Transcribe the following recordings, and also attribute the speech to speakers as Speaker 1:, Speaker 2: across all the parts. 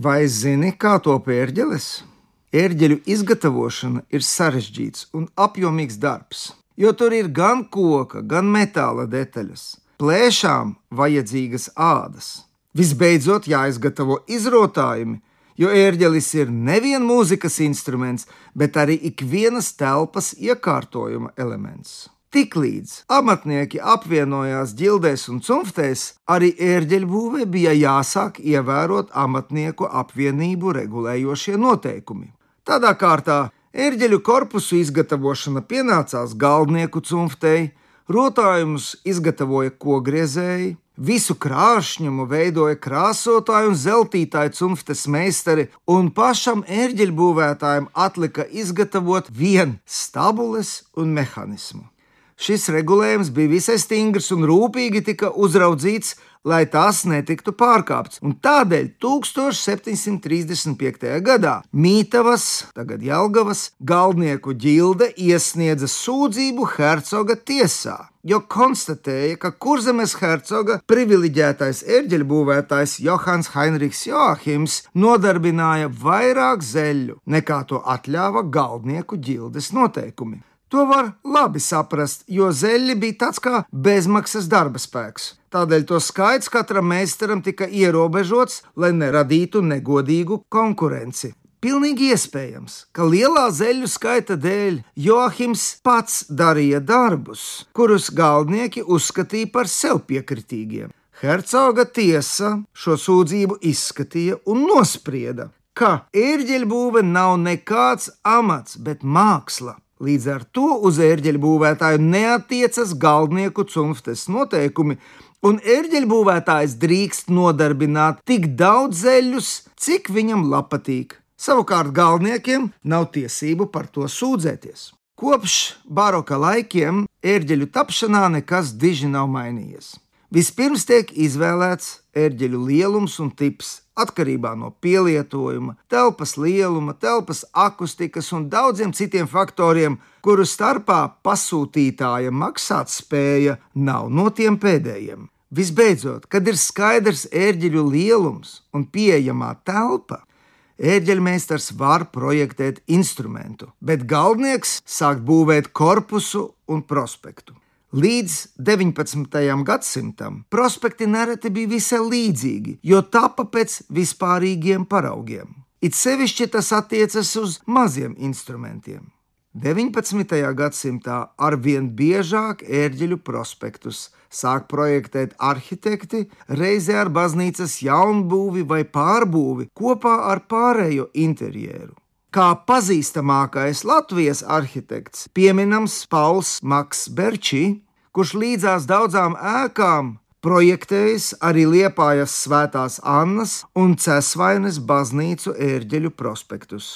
Speaker 1: Vai zini, kā top ērģeles? Ērģeļu izgatavošana ir sarežģīts un apjomīgs darbs, jo tur ir gan koka, gan metāla detaļas. Plēšām vajadzīgas ādas. Visbeidzot, jāizgatavo izrotājumi, jo ērģelis ir nevien mūzikas instruments, bet arī ikvienas telpas iekārtojuma elements. Tiklīdz amatnieki apvienojās ģildēs un cunftēs, arī ērģeļbūvē bija jāsāk ievērot amatnieku apvienību regulējošie noteikumi. Tādā kārtā ērģeļu korpusu izgatavošana pienācās galdnieku cunftei, rotājumus izgatavoja kogriezēji, Visu krāšņumu veidoja krāsotāju un zeltītāju cunftes meistari, un pašam ērģeļbūvētājam atlika izgatavot vien stabules un mehānismu. Šis regulējums bija visai stingrs un rūpīgi tika uzraudzīts, lai tas netiktu pārkāpts. Un tādēļ 1735. gadā Mītavas, tagad Jelgavas, galdnieku ģilde iesniedza sūdzību hercoga tiesā, jo konstatēja, ka kurzemes hercoga privileģētais ērģeļbūvētājs Johans Heinrichs Joachims nodarbināja vairāk zeļu nekā to atļāva galdnieku ģildes noteikumi. To var labi saprast, jo zeļi bija tāds kā bezmaksas darba spēks. Tādēļ to skaits katram meistaram tika ierobežots, lai neradītu negodīgu konkurenci. Pilnīgi iespējams, ka lielā zeļu skaita dēļ Joachims pats darīja darbus, kurus galdnieki uzskatīja par sev piekritīgiem. Hercoga tiesa šo sūdzību izskatīja un nosprieda, ka ērģeļbūve nav nekāds amats, bet māksla. Līdz ar to uz ērģeļu būvētāju neatiecas galdnieku cunftes noteikumi, un ērģeļu būvētājs drīkst nodarbināt tik daudz zeļus, cik viņam patīk. Savukārt galdniekiem nav tiesību par to sūdzēties. Kopš baroka laikiem ērģeļu tapšanā nekas diži nav mainījies. Vispirms tiek izvēlēts ērģeļu lielums un tips atkarībā no pielietojuma, telpas lieluma, telpas akustikas un daudziem citiem faktoriem, kuru starpā pasūtītāja maksātspēja nav no tiem pēdējiem. Visbeidzot, kad ir skaidrs ērģeļu lielums un pieejamā telpa, ērģeļmeistars var projektēt instrumentu, bet galdnieks sāk būvēt korpusu un prospektu. Līdz 19. gadsimtam prospekti nereti bija visai līdzīgi, jo tapa pēc vispārīgiem paraugiem. It sevišķi tas attiecas uz maziem instrumentiem. 19. gadsimtā arvien biežāk ērģeļu prospektus sāk projektēt arhitekti, reizē ar baznīcas jaunbūvi vai pārbūvi kopā ar pārējo interjeru. Kā pazīstamākais Latvijas arhitekts pieminams Pauls Maks Berčī, kurš līdzās daudzām ēkām projektējis arī Liepājas svētās Annas un Cesvainas baznīcu ērģeļu prospektus.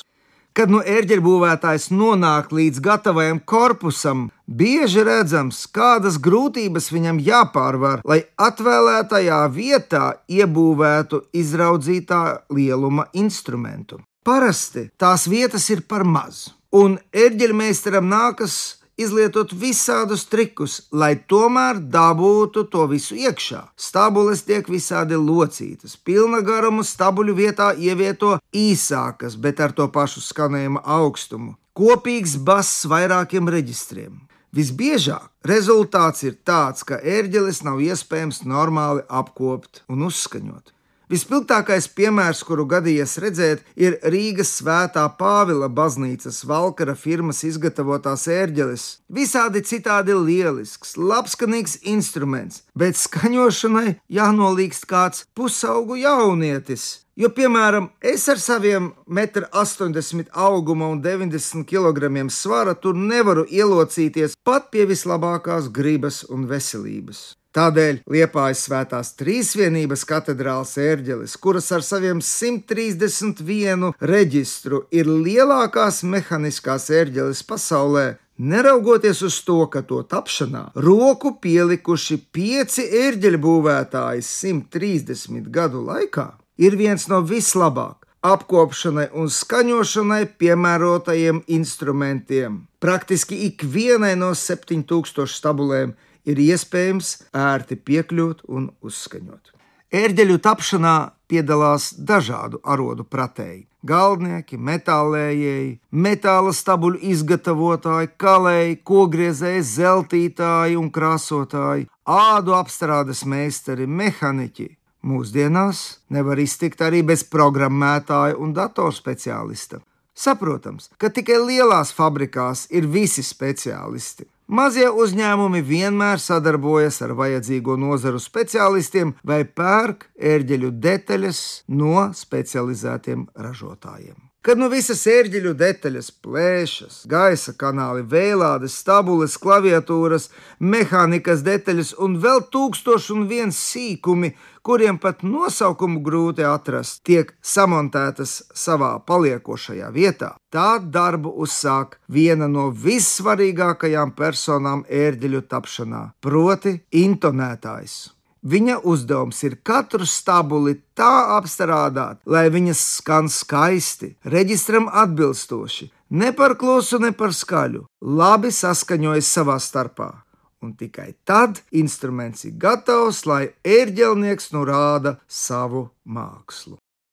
Speaker 1: Kad no ērģeļu būvētājs nonāk līdz gatavajam korpusam, bieži redzams, kādas grūtības viņam jāpārvar, lai atvēlētajā vietā iebūvētu izraudzītā lieluma instrumentu. Parasti tās vietas ir par maz, un erģeļmeistaram nākas izlietot visādus trikus, lai tomēr dabūtu to visu iekšā. Stabules tiek visādi locītas, pilna garuma stabuļu vietā ievieto īsākas, bet ar to pašu skanējuma augstumu. Kopīgs bass vairākiem reģistriem. Visbiežāk rezultāts ir tāds, ka ērģeles nav iespējams normāli apkopt un uzskaņot. Vispilgtākais piemērs, kuru gadījies redzēt, ir Rīgas Svētā Pāvila baznīcas valkara firmas izgatavotās ērģeles. Visādi citādi lielisks, labskanīgs instruments, bet skaņošanai jānolīgst kāds pusaugu jaunietis. Jo, piemēram, es ar saviem 1,80 m auguma un 90 kg svara tur nevaru ielocīties pat pie vislabākās gribas un veselības. Tādēļ Liepājas svētās trīsvienības katedrāls ērģelis, kuras ar saviem 131 reģistru ir lielākās mehāniskās ērģelis pasaulē, Neraugoties uz to, ka to tapšanā roku pielikuši pieci ērģeļu būvētāji 130 gadu laikā, ir viens no vislabāk apkopšanai un skaņošanai piemērotajiem instrumentiem. Praktiski ikvienai no 7000 stabulēm ir iespējams ērti piekļūt un uzskaņot. Ērģeļu tapšanā piedalās dažādu arodu pratēji - galdnieki, metālējēji, metāla stabuļu izgatavotāji, kalēji, kogriezēji, zeltītāji un krāsotāji, ādu apstrādes meistari, mehāniķi. Mūsdienās nevar iztikt arī bez programmētāja un datorspeciālista. Saprotams, ka tikai lielās fabrikās ir visi speciālisti. Mazie uzņēmumi vienmēr sadarbojas ar vajadzīgo nozaru speciālistiem vai pērk ērģeļu detaļas no specializētiem ražotājiem. Kad nu visas ērģeļu detaļas, plēšas, gaisa kanāli, vēlādes, stabules, klaviatūras, mehānikas detaļas un vēl tūkstoši un viens sīkumi, kuriem pat nosaukumu grūti atrast, tiek samontētas savā paliekošajā vietā, tā darbu uzsāk viena no vissvarīgākajām personām ērģeļu tapšanā, proti, intonētājs. Viņa uzdevums ir katru stabuli tā apstrādāt, lai viņas skan skaisti, reģistram atbilstoši, ne par klusu, ne par skaļu, labi saskaņojas savā starpā. Un tikai tad instruments ir gatavs, lai ērģelnieks nu rāda savu mākslu.